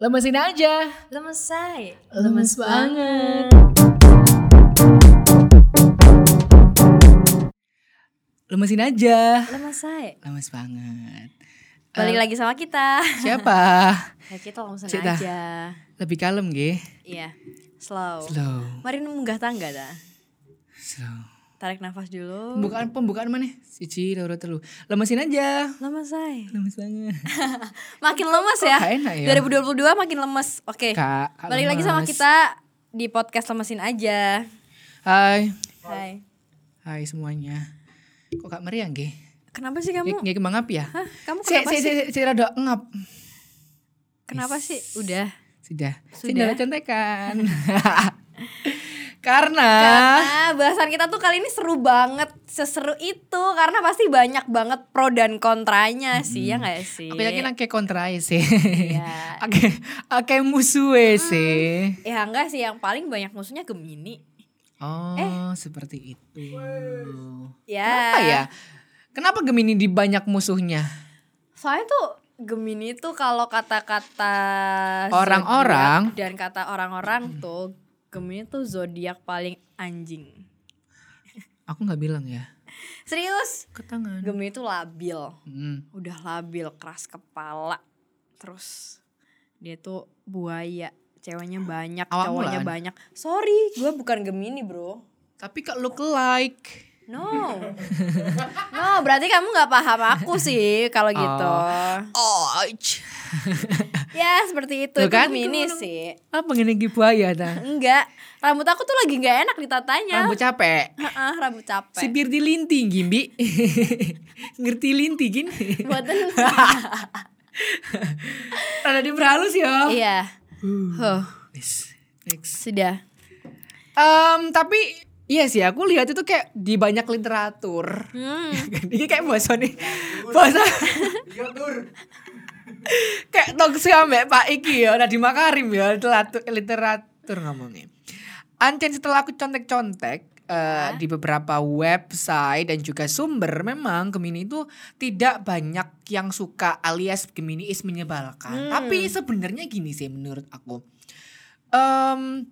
Lemesin aja. Lemes say. Lemes banget. Lemesin aja. Lemes say. Lemes banget. Balik lagi sama kita. Siapa? Ya kita lemesin Cita. aja. Lebih kalem ge. Iya. Slow. Slow. Mari munggah tangga dah. Slow. Tarik nafas dulu. Pembukaan pembukaan mana? Siji, loro, telu. Lemesin aja. Lemes say. Lemes banget. Makin lemes ya. Kok enak ya? 2022 makin lemes. Oke. Kak, Kak Balik lagi sama kita di podcast lemesin aja. Hai. Hai. Hai semuanya. Kok gak meriang ge? Kenapa sih kamu? Nggak kembang api ya? Hah? Kamu kenapa si, sih? si, si, rada ngap. Kenapa sih? Udah. Sudah. Sudah. Sudah contekan. karena, Karena bahasan kita tuh kali ini seru banget, seseru itu karena pasti banyak banget pro dan kontranya sih ya nggak sih? aku yakin akeh kontra sih. Iya. akeh akeh musuhe sih. Ya enggak sih, yang paling banyak musuhnya Gemini. Oh, seperti itu. Ya. Kenapa ya? Kenapa Gemini di banyak musuhnya? Soalnya tuh Gemini tuh kalau kata-kata Orang-orang. dan kata orang-orang tuh Gemini tuh zodiak paling anjing. Aku nggak bilang ya. Serius? Ke tangan. Gemini tuh labil. Hmm. Udah labil, keras kepala. Terus dia tuh buaya. Ceweknya banyak, Awak cowoknya mulan. banyak. Sorry, gue bukan Gemini, Bro. Tapi kok look like. No. no, berarti kamu nggak paham aku sih kalau gitu. Oh, Ya, seperti itu. Tuh Itu kan, Gemini kamu- sih. apa ngene iki buaya ta? Enggak, rambut aku tuh lagi nggak enak ditatanya. Rambut capek. Heeh, rambut capek. Sipir di linti Gimbi. Ngerti linti gin? Buatan. Rada diperhalus ya. iya. Huh, Wis, Next. sudah. Em, tapi iya sih aku lihat itu kayak di banyak literatur. Hmm. Ini kayak bahasa nih. Bahasa. Kayak sama Mbak Pak Iki ya, Nadiem Makarim ya, literatur, literatur ngomongnya. Ancen setelah aku contek-contek eh, di beberapa website dan juga sumber memang Gemini itu tidak banyak yang suka alias Gemini is menyebalkan. Hmm. Tapi sebenarnya gini sih menurut aku. Em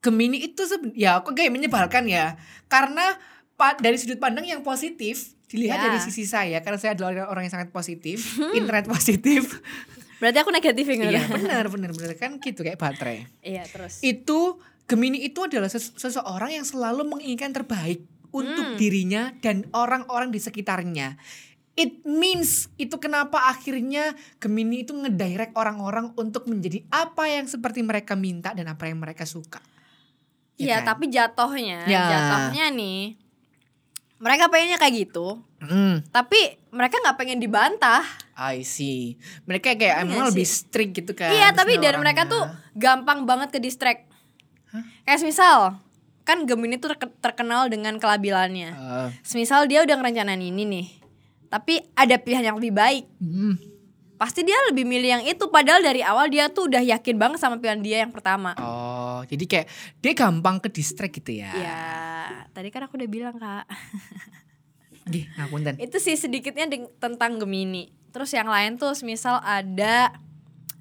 Gemini itu ya kok kayak menyebalkan ya. Karena pa- dari sudut pandang yang positif dilihat Ya. dari sisi saya karena saya adalah orang yang sangat positif, internet positif. Berarti aku negatif ya Iya, benar benar benar kan gitu kayak baterai. Iya, terus. Itu Gemini itu adalah ses- seseorang yang selalu menginginkan terbaik untuk Hmm. dirinya dan orang-orang di sekitarnya. It means itu kenapa akhirnya Gemini itu ngedirect orang-orang untuk menjadi apa yang seperti mereka minta dan apa yang mereka suka. Ya Iya, kan? tapi jatuhnya, Ya. jatuhnya nih. Mereka pengennya kayak gitu, Hmm, tapi mereka nggak pengen dibantah. I see. Mereka kayak Iya emang sih. lebih strict gitu kan. iya, tapi sama dari mereka orangnya. tuh gampang banget ke distract. Kayak misal, kan Gemini tuh terke- terkenal dengan kelabilannya. Eh, Semisal dia udah ngerencanain ini nih, tapi ada pilihan yang lebih baik. hmm. Pasti dia lebih milih yang itu, padahal dari awal dia tuh udah yakin banget sama pilihan dia yang pertama. Oh, jadi kayak dia gampang ke distract gitu ya. Ya, tadi kan aku udah bilang kak. Gih, ngapunten. itu sih sedikitnya tentang Gemini. Terus yang lain tuh misal ada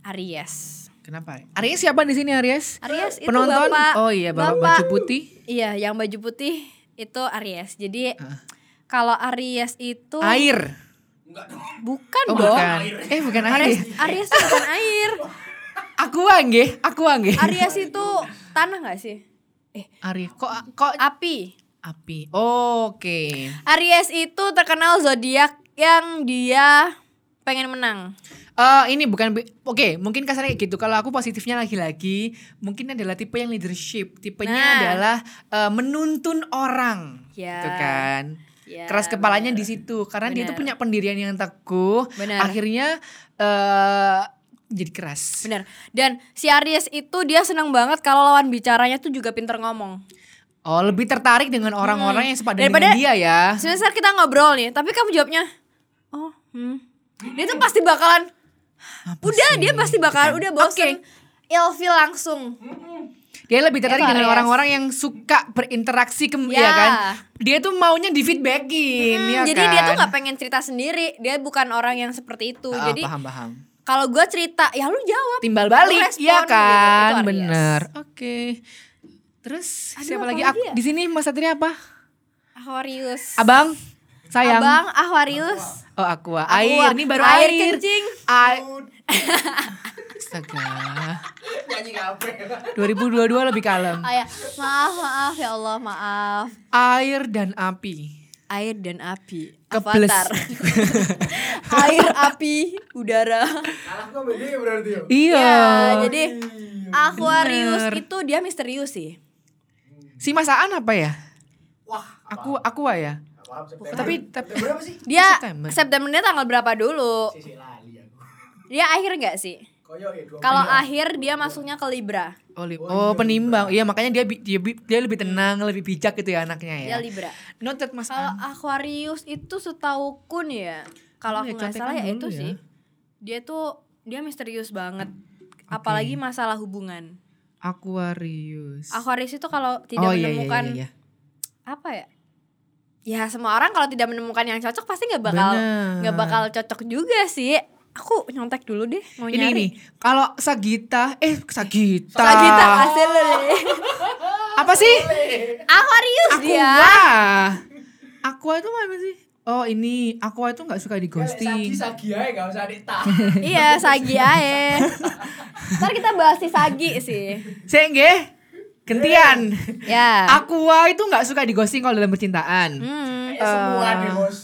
Aries. Kenapa? Aries siapa di sini Aries? Aries itu Penonton? bapak. Oh iya, bapak, Bapak. baju putih. Iya, yang baju putih itu Aries. Jadi Ah. kalau Aries itu Air. bukan Oh, dong. bukan. Eh, bukan Aries, air. Aries itu bukan air. Aku nggih, aku nggih. Aries itu tanah nggak sih? Eh, Aries. Kok kok api. Api? Oke. Aries itu terkenal zodiak yang dia pengen menang. Eh ini bukan oke mungkin kasarnya kayak gitu kalau aku positifnya lagi-lagi mungkin adalah tipe yang leadership tipenya Nah. adalah eh, menuntun orang Ya. gitu kan Ya, keras kepalanya di situ karena dia tuh Benar. punya pendirian yang teguh Benar. akhirnya eh jadi keras Bener. Dan si Aries itu dia senang banget kalau lawan bicaranya tuh juga pinter ngomong. Oh lebih tertarik dengan orang-orang yang sepadan Hmm. Daripada- dengan dia ya Semisal kita ngobrol nih, tapi kamu jawabnya, oh, hmm. Dia tuh pasti bakalan, Apa udah sih? dia pasti bakalan, Gitu udah bosen. Ilfil langsung. Dia lebih tertarik dengan orang-orang yang suka berinteraksi ke Ya. ya kan. Dia tuh maunya di feedbackin Hmm, ya jadi kan. dia tuh nggak pengen cerita sendiri. Dia bukan orang yang seperti itu. Ah, jadi paham paham. Kalau gue cerita, ya lu jawab. Timbal balik, iya gitu, kan? itu Aries. Bener. Oke. Terus Aduh, siapa apa lagi? lagi Aku ya? di sini Mas Satria apa? Aquarius. Abang, sayang. Abang Aquarius. Oh, aqua. Aqua. Air, ini baru Air air. kencing. Air. Astaga. 2022 lebih kalem. Oh ya, maaf, maaf ya Allah, maaf. Air dan api. Air dan api. Kebles. Avatar. Air, api, udara. Kalah kok berarti ya? Iya. Ya, jadi Aquarius Bener. itu dia misterius sih. Si Masaan apa ya? Wah, Aku ya. apa September. Tapi tapi berapa sih? Dia September. Septembernya tanggal berapa dulu? Sisi lali aku. Dia akhir nggak sih? Ya Kalau bulan. akhir dia masuknya ke Libra. Oh, li- oh penimbang. Iya makanya dia bi- dia, bi- dia lebih tenang, lebih bijak gitu ya anaknya ya. Dia Libra. Noted Mas Kalau. Aquarius itu setauku nih ya. Kalau Oh, ya, aku nggak contekan salah ya dulu itu ya. sih. Dia tuh dia misterius banget. Apalagi masalah hubungan. Aquarius. Aquarius itu kalau tidak oh iya iya menemukan iya. iya. apa ya? Ya semua orang kalau tidak menemukan yang cocok pasti nggak bakal nggak bakal cocok juga sih. Aku nyontek dulu deh mau Ini nyari. nih, kalau Sagita, eh Sagita. Sagita deh. Apa sih? Aquarius Aqua. dia. Aqua itu apa sih? Oh ini, Aqua itu nggak suka di Ya, lek Sagi ghosting. sagi aja gak usah dita. iya, Sagi ae. Ntar kita bahas si Sagi sih. Saya nggih, gentian. Ya. Aqua itu nggak suka di ghosting kalau dalam percintaan. Hmm. Semua Eh. deh bos.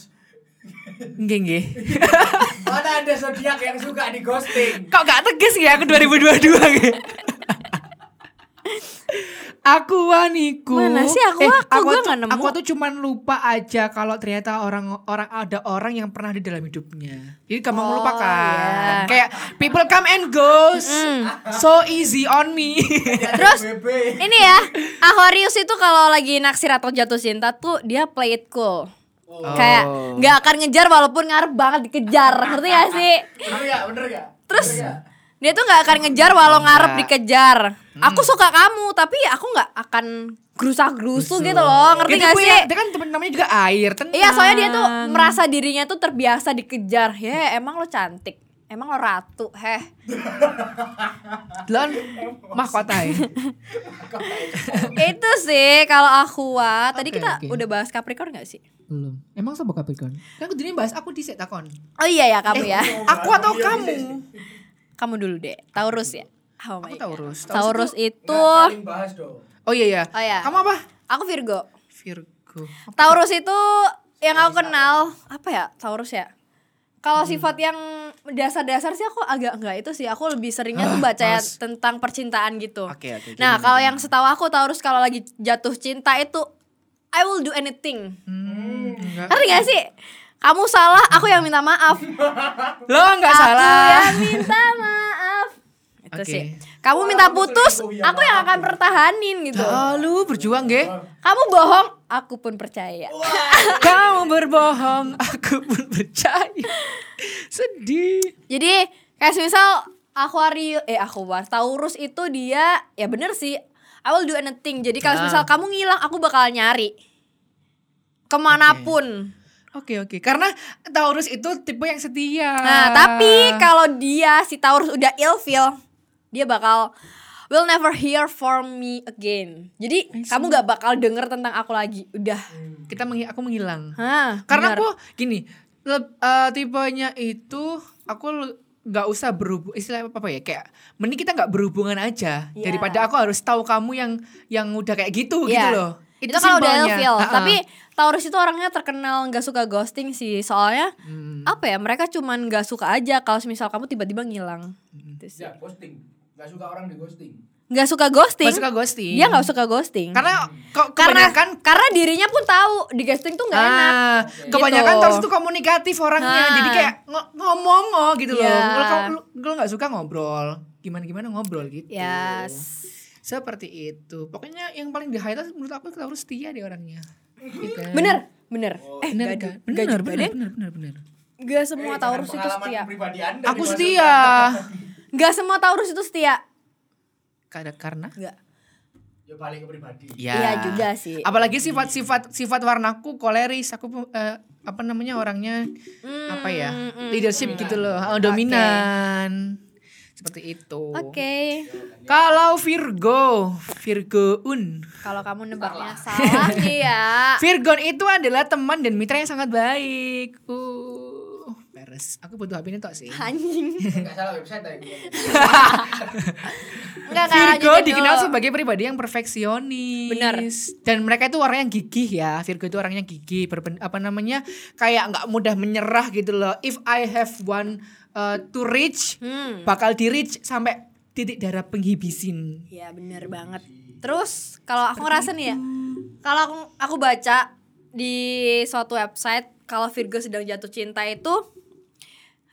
Nggih nggih. Mana ada zodiak yang suka di ghosting? Kok gak tegas ya aku 2022 gitu. Aku waniku. Mana sih Aqua? Aku gua tuh, nggak nemu? aku tuh cuman lupa aja kalau ternyata orang orang ada orang yang pernah di dalam hidupnya. Jadi gampang Oh, melupakan. iya. Kayak people come and goes. Hmm. So easy on me. Terus ini ya, Aquarius itu kalau lagi naksir atau jatuh cinta tuh dia play it cool. Kayak Oh. nggak akan ngejar walaupun ngarep banget dikejar, ngerti gak sih? Bener gak? Bener gak? Terus Bener gak? Dia tuh nggak akan ngejar walau ngarep Enggak. dikejar. Aku suka kamu, tapi aku nggak akan gerusa gerusu gitu loh, ngerti Dia gak sih? Dia kan temen namanya juga air, tenang. Iya, soalnya dia tuh merasa dirinya tuh terbiasa dikejar. Ya, emang lo cantik. Emang lo ratu, heh. Lon mahkota ya. Itu sih kalau Aqua. Tadi Oke, kita oke. udah bahas Capricorn gak sih? Belum. Emang sama Capricorn? Kan aku jadi bahas aku di takon. Oh iya ya kamu ya. Aku atau kamu? Kamu dulu deh. Taurus ya. Oh my Aku God. Taurus. Taurus itu bahas dong. Oh iya iya. Oh iya. Kamu apa? aku Virgo. Virgo. Taurus itu yang aku kenal apa ya? Taurus ya. Kalau sifat yang dasar-dasar sih aku agak enggak itu sih. Aku lebih seringnya tuh Ah, baca ya tentang percintaan gitu. Oke, oke, Nah, kalau yang setahu aku Taurus kalau lagi jatuh cinta itu I will do anything. Hmm, enggak. Ngerti gak sih? Kamu salah, aku yang minta maaf. Lo enggak aku salah. yang minta maaf. Itu Oke. sih. Kamu minta Aku putus, aku yang akan pertahanin gitu. Ah, lu berjuang, ge. Kamu bohong, aku pun percaya. Kamu berbohong, aku pun percaya. Sedih. Jadi kayak misal Aquarius eh Aquarius Taurus itu dia ya bener sih I will do anything. Jadi kalau Ah. misal kamu ngilang aku bakal nyari ke mana pun. Oke oke, karena Taurus itu tipe yang setia. Nah tapi kalau dia si Taurus udah ilfeel dia bakal will never hear from me again. Jadi kamu gak bakal denger tentang aku lagi. Udah. kita menghi- aku menghilang. Hah, Karena aku gini, leb- eh, tipenya itu aku le- nggak usah berhubung istilah apa ya kayak mending kita nggak berhubungan aja Iya. daripada aku harus tahu kamu yang yang udah kayak gitu gitu Iya. loh. Itu, kalau udah ilfeel. Ha-ha. Tapi Taurus itu orangnya terkenal nggak suka ghosting sih. Soalnya Hmm. apa ya? Mereka cuman nggak suka aja kalau misal kamu tiba-tiba ngilang. Hmm. Gitu. Ya, ghosting. Gak suka orang di ghosting. Nggak suka ghosting. Nggak suka ghosting. Dia nggak suka ghosting. Karena kok karena kebanyakan karena dirinya pun tahu di ghosting tuh nggak enak. Ah, kebanyakan Gitu. terus tuh komunikatif orangnya. Ah. Jadi kayak ngo- ngomong oh gitu loh. Iya. Kalau kamu lu nggak suka ngobrol, gimana gimana ngobrol gitu. Yes. Seperti itu. Pokoknya yang paling di highlight menurut aku harus setia deh orangnya. Gitu. Bener, bener. eh, Bener nggak kan? Bener, nggak juga bener, deh. bener, bener, bener. Nggak semua Eh, Taurus itu setia. Anda Aku setia. Nggak semua Taurus itu setia. Kada karena Nggak. Ya balik ke pribadi. Ya. Iya juga sih. Apalagi sifat-sifat sifat warnaku koleris, aku eh, apa namanya orangnya apa ya? mm, Leadership gitu loh, oh, dominan. Seperti itu. Oke. Kalau Virgo, Virgo Un. Kalau kamu nebaknya salah nih ya. Virgon itu adalah teman dan mitra yang sangat baik. Uh, beres. Aku butuh HP ini tok sih. Anjing. Enggak salah website ya. Enggak Virgo dikenal sebagai pribadi yang perfeksionis. Benar. Dan mereka itu orang yang gigih ya. Virgo itu orangnya gigih, berpen- apa namanya? kayak nggak mudah menyerah gitu loh. If I have one uh, to reach, Hmm. bakal di reach sampai titik darah penghibisin. Iya bener banget. Terus kalau aku ngerasa nih ya, kalau aku aku baca di suatu website kalau Virgo sedang jatuh cinta itu,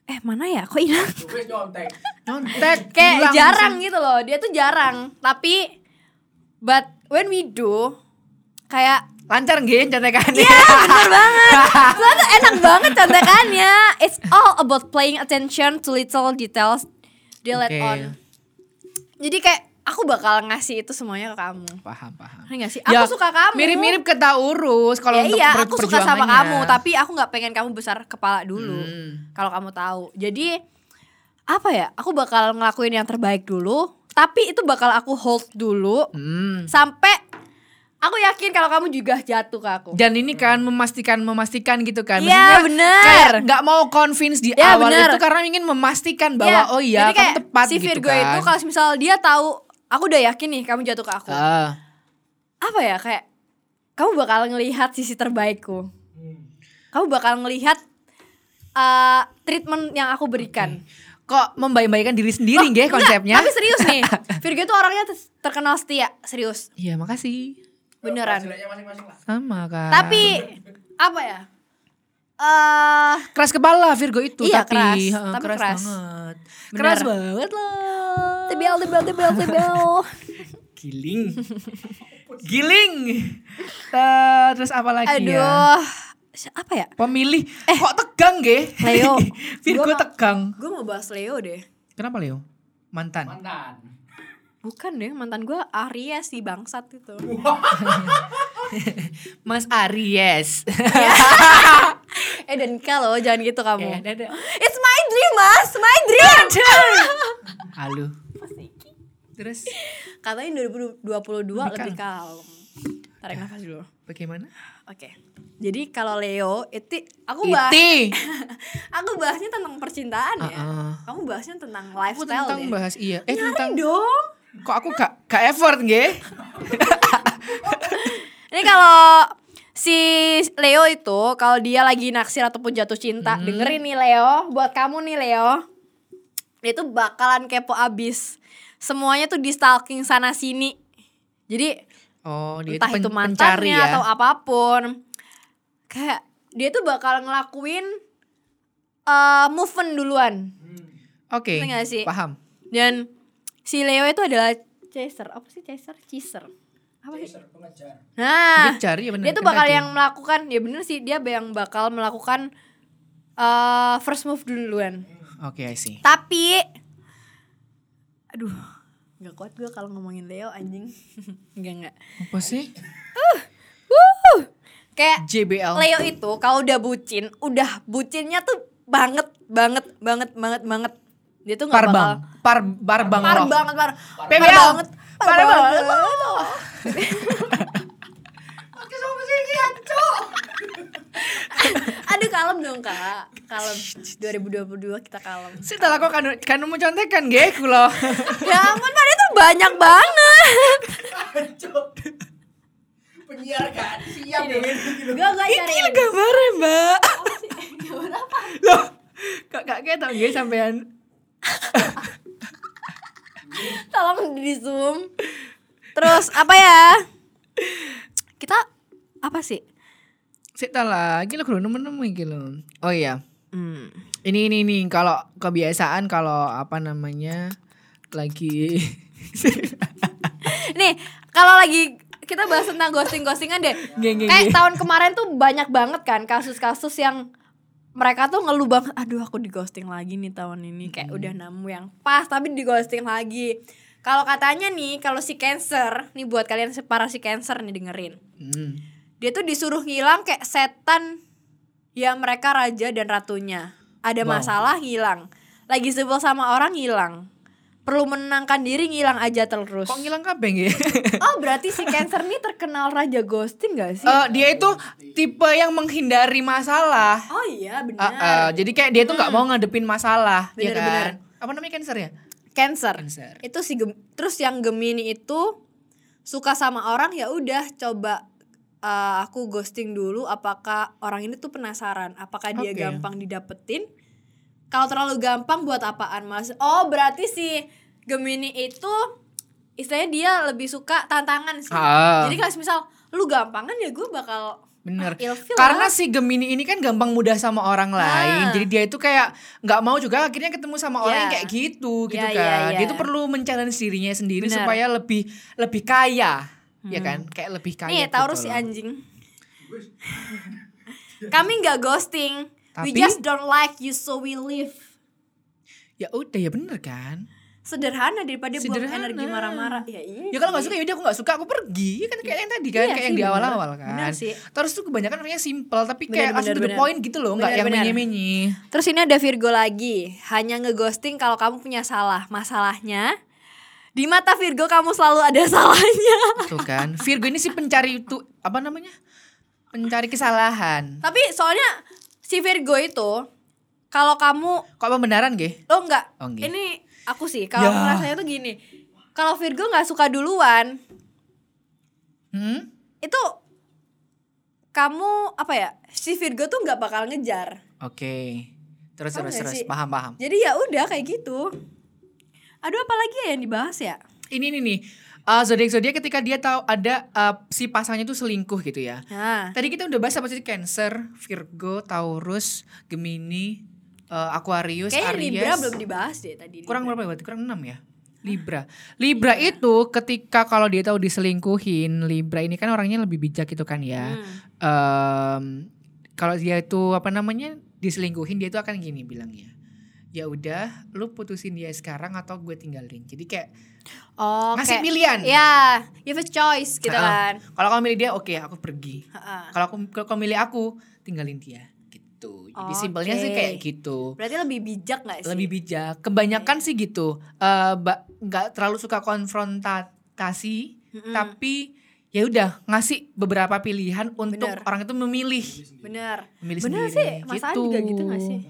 eh mana ya? Kok hilang? Nyontek. Nyontek. Kayak jarang gitu loh. Dia tuh jarang. Tapi, but when we do, kayak Lancar nggih contekannya. Iya bener banget Soalnya enak banget contekannya It's all about paying attention to little details They let Oke. on Jadi kayak aku bakal ngasih itu semuanya ke kamu Paham, paham. Ngerti gak sih? Aku suka kamu Ya, Mirip-mirip ke Taurus kalau ya untuk iya, aku suka sama kamu, tapi aku nggak pengen kamu besar kepala dulu. Hmm. Kalau kamu tahu. Jadi apa ya? Aku bakal ngelakuin yang terbaik dulu, tapi itu bakal aku hold dulu Hmm. sampai aku yakin kalau kamu juga jatuh ke aku. Dan ini kan memastikan memastikan gitu kan. Iya. Kayak nggak mau convince di Iya, awal bener. itu karena ingin memastikan bahwa Iya, oh iya kamu tepat si gitu Virgo kan. itu kalau misal dia tahu aku udah yakin nih kamu jatuh ke aku. Ah. Apa ya kayak kamu bakal ngelihat sisi terbaikku. Kamu bakal ngelihat uh, treatment yang aku berikan. kok membaik-baikan diri sendiri Oh, nggih konsepnya? Tapi serius nih. Virgo itu orangnya ter- terkenal setia, serius. Iya, makasih. Beneran. Hasilnya masing-masing lah. Sama kan. Tapi apa ya? Eh keras kepala Virgo itu Iya, tapi keras. Heeh, Tapi keras, keras. banget. Bener. Keras banget loh. tebel tebel tebel tebel. Giling. Giling. Eh, terus apa lagi ya? Aduh. Apa ya? Pemilih kok tegang nggih? Leo. Virgo Gua tegang. Gue mau bahas Leo deh. Kenapa Leo? Mantan. Mantan. Bukan deh, mantan gue Aries si bangsat itu. Mas Aries. eh dan kalau jangan gitu kamu. Ya, dadah. It's my dream, Mas. My dream. Halo. Terus Katanya 2022 lebih, Lebih kalem. Tarik nafas dulu. bagaimana? Oke. Jadi kalau Leo itu aku bahas Iti. aku bahasnya tentang percintaan ya. Uh-uh. Kamu bahasnya tentang Aku lifestyle tentang deh. bahas iya. Eh Nyari tentang dong. Kok aku gak gak effort nggih? Ini kalau si Leo itu kalau dia lagi naksir ataupun jatuh cinta, Hmm. dengerin nih Leo, buat kamu nih Leo. Dia tuh bakalan kepo abis. Semuanya tuh di stalking sana sini. Jadi Oh, dia entah itu, itu mantannya ya. atau apa pun. Kayak dia tuh bakal ngelakuin eh movement duluan. Oke. Ngerti nggak sih? Paham. Dan si Leo itu adalah chaser. Apa sih chaser? Chaser. Apa sih? Chaser pengejar. Nah, Dia cari ya bener, dia tuh bakal yang melakukan ya bener sih dia yang bakal melakukan eh first move duluan. Oke, I see. Tapi aduh, nggak kuat gue kalau ngomongin Leo anjing. Enggak enggak. Apa sih? Wuh. Kayak JBL. Leo itu kalau udah bucin, udah bucinnya tuh banget banget banget banget banget. Dia tuh nggak bakal Parbang. Par barbang par loh. banget par. Par banget par Par banget. Aduh kalem dong kak. Kalem. 2022 kita kalem. Setelah kok kan kan mau contekan nggih kula. Ya ampun Pak, tuh banyak banget. Penyiar gak siap dengan gitu. Gue gak cari Iki gambarnya, Mbak. Loh, kak kak kayak tau nggih sampean Tolong di zoom Terus apa ya Kita Apa sih Sik ta lah, iki lho kudu nemu-nemu iki lho. Oh iya. hmm. Ini ini ini kalau kebiasaan kalau apa namanya lagi Nih kalau lagi Kita bahas tentang ghosting-ghostingan deh Nggih, nggih, Kayak nggih. tahun kemarin tuh banyak banget kan Kasus-kasus yang mereka tuh ngeluh banget aduh aku di ghosting lagi nih tahun ini kayak udah nemu yang pas tapi di ghosting lagi Kalau katanya nih, kalau si Cancer, nih buat kalian para si Cancer nih dengerin. Hmm. Dia tuh disuruh ngilang kayak setan ya mereka raja dan ratunya. Ada Wow. masalah ngilang. Lagi sebel sama orang ngilang. Perlu menenangkan diri ngilang aja terus. Kok ngilang kabeh nggih? Oh, berarti si Cancer nih terkenal raja ghosting gak sih? Eh, dia itu tipe yang menghindari masalah. oh iya, benar. eh, jadi kayak dia tuh nggak mau ngadepin masalah, ya Bener, kan? bener. Apa namanya cancer ya? Cancer. Cancer. Itu si Gem- terus yang Gemini itu suka sama orang ya udah coba eh, aku ghosting dulu apakah orang ini tuh penasaran apakah dia Oke. gampang didapetin kalau terlalu gampang buat apaan mas oh berarti si Gemini itu istilahnya dia lebih suka tantangan sih Ah. jadi kalau misal lu gampangan ya gue bakal Bener. ah, Karena lah. si Gemini ini kan gampang mudah sama orang lain. Ah. Jadi dia itu kayak nggak mau juga akhirnya ketemu sama orang Ya. yang kayak gitu, gitu Ya, kan. ya, ya. Dia tuh perlu men-challenge dirinya sendiri Bener. supaya lebih lebih kaya. Ya kan? Kayak lebih kaya. nih gitu Taurus si loh. anjing kami nggak ghosting we Tapi- just don't like you so we leave Ya udah ya bener kan? sederhana daripada buang Sederhana. energi marah-marah ya iya Ya kalau nggak sih. suka ya udah aku nggak suka aku pergi kan kayak yang tadi kan Iya kayak sih, yang di awal-awal kan. Bener sih. Terus tuh kebanyakan orangnya simple tapi Bener, kayak langsung bener, to the bener. point gitu loh, nggak yang menye-menye. terus ini ada Virgo lagi hanya ngeghosting kalau kamu punya salah masalahnya di mata Virgo kamu selalu ada salahnya Tuh kan. Virgo ini sih pencari itu apa namanya? Pencari kesalahan. tapi soalnya si Virgo itu kalau kamu Kok pembenaran gih? oh enggak Oh, enggak. ini aku sih kalau Ya. rasanya tuh gini kalau Virgo nggak suka duluan Hmm? itu kamu apa ya si Virgo tuh nggak bakal ngejar Oke. Terus Paham terus terus sih? paham paham. jadi ya udah kayak gitu aduh apa lagi ya yang dibahas ya Ini nih nih. Uh, zodiak zodiak ketika dia tahu ada uh, si pasangannya tuh selingkuh gitu ya. nah Tadi kita udah bahas apa sih Cancer, Virgo, Taurus, Gemini, uh, Aquarius, kayaknya Aries. Libra belum dibahas deh tadi Kurang Libra. berapa berarti? Kurang 6 ya? Libra. Libra itu ketika kalau dia tahu diselingkuhin, Libra ini kan orangnya lebih bijak gitu kan ya. Hmm. Em, kalau dia itu apa namanya diselingkuhin dia itu akan gini bilangnya. Ya udah, lu putusin dia sekarang atau gue tinggalin. Jadi kayak Oh, ngasih kayak- pilihan. Ya, you have a choice gitu Ha-ha. kan. Kalau kamu milih dia, oke aku pergi. Ha-ha. Kalau aku kalau kamu milih aku, tinggalin dia gitu. Jadi simpelnya sih kayak gitu. Berarti lebih bijak gak sih? Lebih bijak. Kebanyakan sih gitu. Eh, nggak terlalu suka konfrontasi, Mm-mm. tapi ya udah ngasih beberapa pilihan untuk Bener. orang itu memilih. Bener. Memilih Bener sendiri. sih, Mas An juga gitu gak sih?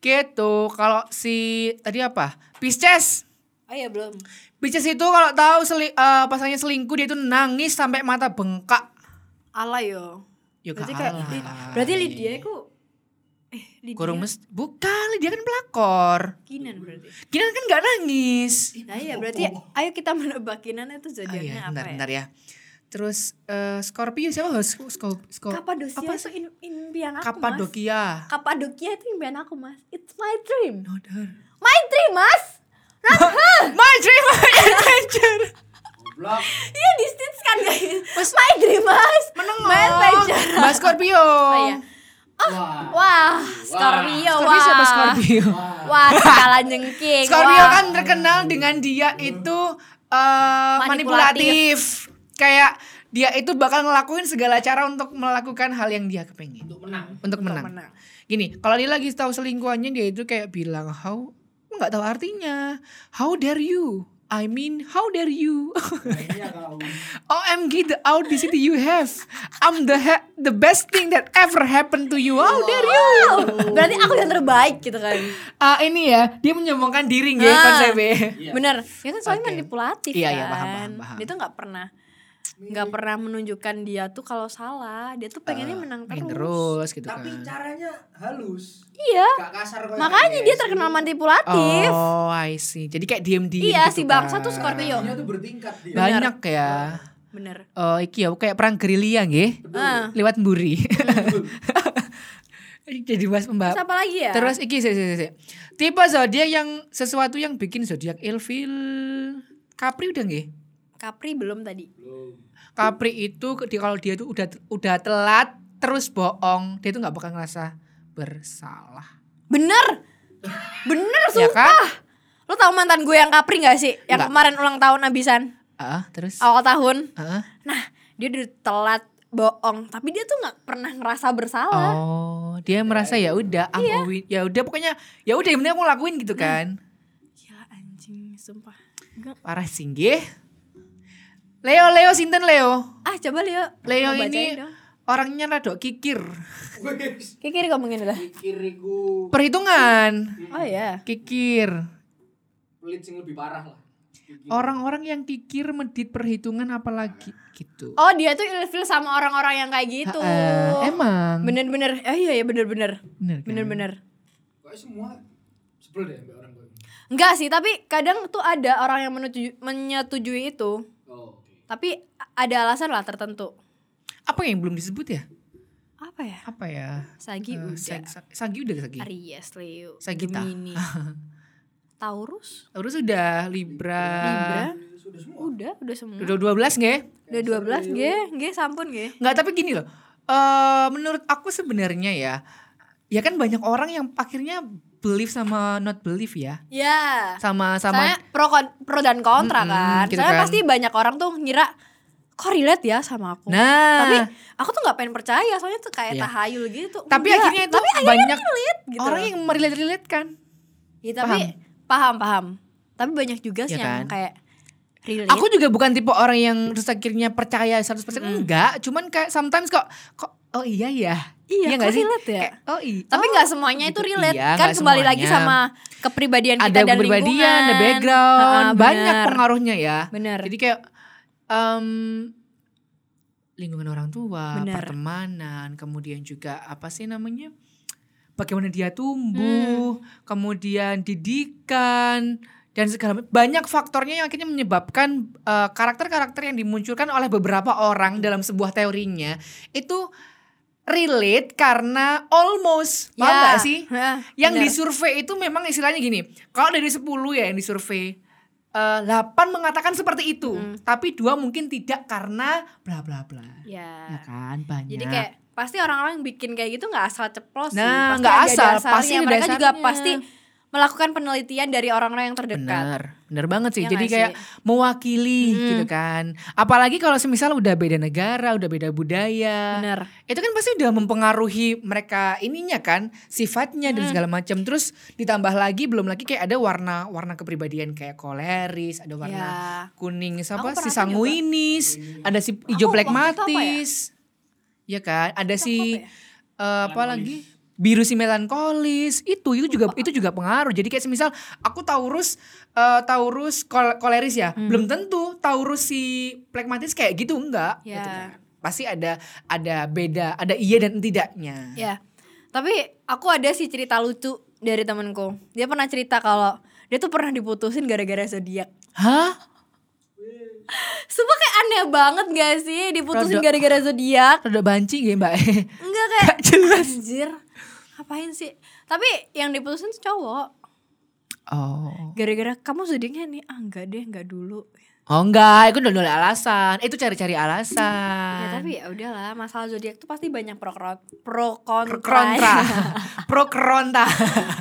Gitu. Kalau si tadi apa? Pisces. Oh iya belum. Pisces itu kalau tahu seli, eh, pasangannya selingkuh dia itu nangis sampai mata bengkak. Ala yo. Ya Berarti gak kayak alay. Berarti Lydia itu eh Lydia Kurung mes bukan dia kan pelakor. Kinan berarti. Kinan kan nggak nangis. Nah iya berarti ayo kita menebak Kinan itu Ah, zodiaknya iya, apa bentar, ya? bentar ya. Terus eh, Scorpio siapa host? Skop, Skop, Kapadosia apa itu in, impian aku mas. Kapadokia. Kapadokia itu impian aku mas. It's my dream. No. My dream mas. My dream adventure. Goblok. Iya di stitch kan guys. My dream mas. Menengok. My adventure. Mas Scorpio. Oh iya. Wah. Wah, Scorpio, Scorpio wah. siapa Scorpio? Wah, skala jengking. Scorpio wah. kan terkenal dengan dia itu eh, manipulatif. Kayak dia itu bakal ngelakuin segala cara untuk melakukan hal yang dia kepengen. Untuk menang. Untuk menang. menang. Gini, kalau dia lagi tahu selingkuhannya dia itu kayak bilang how nggak tahu artinya. How dare you? I mean, how dare you? OMG the audacity you have. I'm the ha- the best thing that ever happened to you. How dare you? Berarti aku yang terbaik gitu kan. Ah ini ya, dia menyombongkan diri nggak Ah. konsepnya. Iya. Bener. Ya kan soalnya Oke. manipulatif Iya, kan. iya, paham, paham, paham. Dia tuh nggak pernah nggak pernah menunjukkan dia tuh kalau salah. Dia tuh pengennya menang Main terus. terus gitu Tapi kan. caranya halus. Iya. Gak kasar kayak Makanya dia terkenal manipulatif. Oh, I see. Jadi kayak diem-diem Iya, gitu si bangsa kan. tuh Scorpio. Dia tuh bertingkat dia. Banyak ya. Bener. Oh, iki ya kayak perang gerilya nggih. Ah. Lewat mburi. Jadi bahas pembahas. Terus apa lagi ya? Terus iki sih sih sih. Tipe zodiak yang sesuatu yang bikin zodiak ilfil. Capri udah nggih? Capri belum tadi. Belum. Capri itu di kalau dia tuh udah udah telat terus bohong, dia tuh nggak bakal ngerasa bersalah. Bener. Bener Ya sumpah. kan? Lu tahu mantan gue yang Kapri gak sih? Yang Nggak. kemarin ulang tahun abisan Ah, terus? awal tahun. Ah. Nah, dia udah telat bohong, tapi dia tuh nggak pernah ngerasa bersalah. Oh, dia merasa ya udah, I'm Iya. ya udah pokoknya ya udah yang penting aku lakuin gitu Nah. kan. Gila anjing, sumpah. Enggak. Parah sih nggih. Leo, Leo sinten Leo? Ah, coba Leo. Leo Mau ini bacain dong. orangnya rada kikir. Kayak kiri ngomongin lah. kiriku Perhitungan, Oh iya. kikir. pelit sing lebih parah lah. Orang-orang yang kikir medit perhitungan apalagi gitu. Oh, dia tuh ilfil sama orang-orang yang kayak gitu. Ha-ha, emang. Bener-bener. Eh iya ya bener-bener. Bener kan? Bener-bener. Kok semua sebel deh orang. Enggak sih, tapi kadang tuh ada orang yang menyetujui, menyetujui itu. Oh. Tapi ada alasan lah tertentu. Apa yang belum disebut ya? Apa ya? Apa ya? Sagi Eh, udah. Sag- Sag- Sagi udah Sagi. Aries, Leo, Sagita. Gemini. Taurus, Terus udah Libra. Libra. Udah, udah semua. Udah 12 nggak? Udah 12 G, G sampun G. Nggak, tapi gini loh. eh menurut aku sebenarnya ya, ya kan banyak orang yang akhirnya believe sama not believe ya. Ya. Sama sama Soalnya pro kon- pro dan kontra Mm-mm, kan. gitu Soalnya kan. pasti banyak orang tuh ngira kok relate ya sama aku. Nah, Tapi aku tuh nggak pengen percaya soalnya tuh kayak Iya. tahayul gitu. tapi Enggak. akhirnya itu tapi akhirnya banyak relate gitu. orang yang merelate-relate kan. Ya, tapi paham. paham Tapi banyak juga sih Ya yang kan? kayak relate. Aku juga bukan tipe orang yang terus akhirnya percaya 100% enggak, cuman kayak sometimes kok kok oh iya ya. Iya, nggak kok relate ya? Kayak, oh iya. tapi oh, nggak semuanya itu gitu. relate Iya, kan kembali lagi semuanya. sama kepribadian kita ada dan kepribadian, lingkungan. ada background, Ha-ha, banyak pengaruhnya ya. Bener. Jadi kayak em, lingkungan orang tua, Bener. pertemanan, kemudian juga apa sih namanya? Bagaimana dia tumbuh, Hmm. kemudian didikan dan segala banyak faktornya yang akhirnya menyebabkan eh, karakter-karakter yang dimunculkan oleh beberapa orang dalam sebuah teorinya itu relate karena almost paham Ya, nggak sih? ha, Yang bener. disurvei itu memang istilahnya gini. Kalau dari 10 ya yang disurvei eh 8 mengatakan seperti itu, tapi dua mungkin tidak karena bla bla bla. ya Ya kan banyak. Jadi kayak pasti orang-orang bikin kayak gitu nggak asal ceplos sih. Nah, nggak asal, dasarnya. pasti ada mereka juga dasarnya. pasti melakukan penelitian dari orang-orang yang terdekat. Bener, bener banget sih. Ya Jadi kayak mewakili Hmm. gitu kan. Apalagi kalau semisal udah beda negara, udah beda budaya. Bener. Itu kan pasti udah mempengaruhi mereka ininya kan, sifatnya Hmm. dan segala macam. Terus ditambah lagi belum lagi kayak ada warna-warna kepribadian kayak koleris, ada warna Ya. kuning siapa si sanguinis, ada si hijau Aku waktu itu apa ya? Ya kan? Ada si apa ya? eh, apa lagi? Biru si melankolis. Itu itu juga itu juga pengaruh. Jadi kayak semisal aku Taurus eh, Taurus kol- koleris ya. Hmm. Belum tentu Taurus si plekmatis kayak gitu enggak Ya. gitu kan. Pasti ada ada beda, ada iya dan tidaknya. Ya. Tapi aku ada sih cerita lucu dari temenku. Dia pernah cerita kalau dia tuh pernah diputusin gara-gara zodiak. Hah? Sumpah kayak aneh banget gak sih diputusin gara-gara zodiak? Rada banci gak mbak? Enggak kayak jelas. anjir. Ngapain sih? Tapi yang diputusin tuh cowok. Oh. Gara-gara kamu zodiaknya nih, ah enggak deh, enggak dulu. Oh enggak, itu udah udah alasan. Itu cari-cari alasan. Ya tapi ya udahlah, masalah zodiak tuh pasti banyak pro pro kontra. kontra. Pro kontra.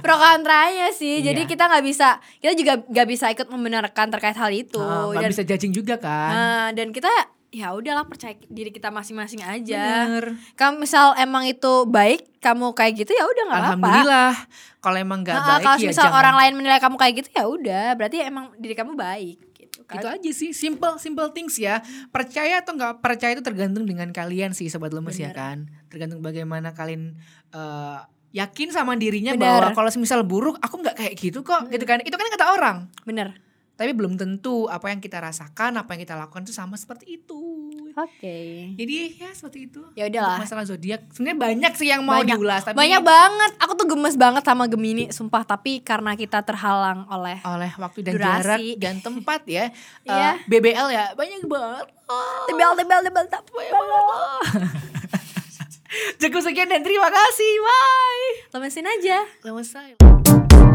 pro kontranya sih. Jadi Iya. kita nggak bisa, kita juga nggak bisa ikut membenarkan terkait hal itu. Oh, nggak dan, bisa judging juga kan. Nah, dan kita ya udahlah percaya diri kita masing-masing aja. Bener. Kamu misal emang itu baik, kamu kayak gitu ya udah nggak apa-apa. Alhamdulillah. Kalau emang nggak Nah, baik kalau ya misal jangan. orang lain menilai kamu kayak gitu ya udah, berarti emang diri kamu baik gitu kan. Itu aja sih, simple simple things ya. Percaya atau nggak percaya itu tergantung dengan kalian sih sobat lemes ya kan. Tergantung bagaimana kalian eh, yakin sama dirinya Benar. bahwa kalau semisal buruk aku nggak kayak gitu kok gitu kan. Itu kan kata orang. Bener. Tapi belum tentu apa yang kita rasakan, apa yang kita lakukan itu sama seperti itu. Oke. Jadi ya seperti itu. Ya udahlah. Masalah zodiak sebenarnya banyak sih yang mau banyak, diulas tapi banyak banget. Aku tuh gemes banget sama Gemini, sumpah. Tapi karena kita terhalang oleh oleh waktu dan Durasi. jarak dan tempat ya. Eh, Iya. BBL ya banyak banget. Oh, tebel tebel tebel tebel. Cukup sekian dan terima kasih. Bye. Lemesin aja. Selesai.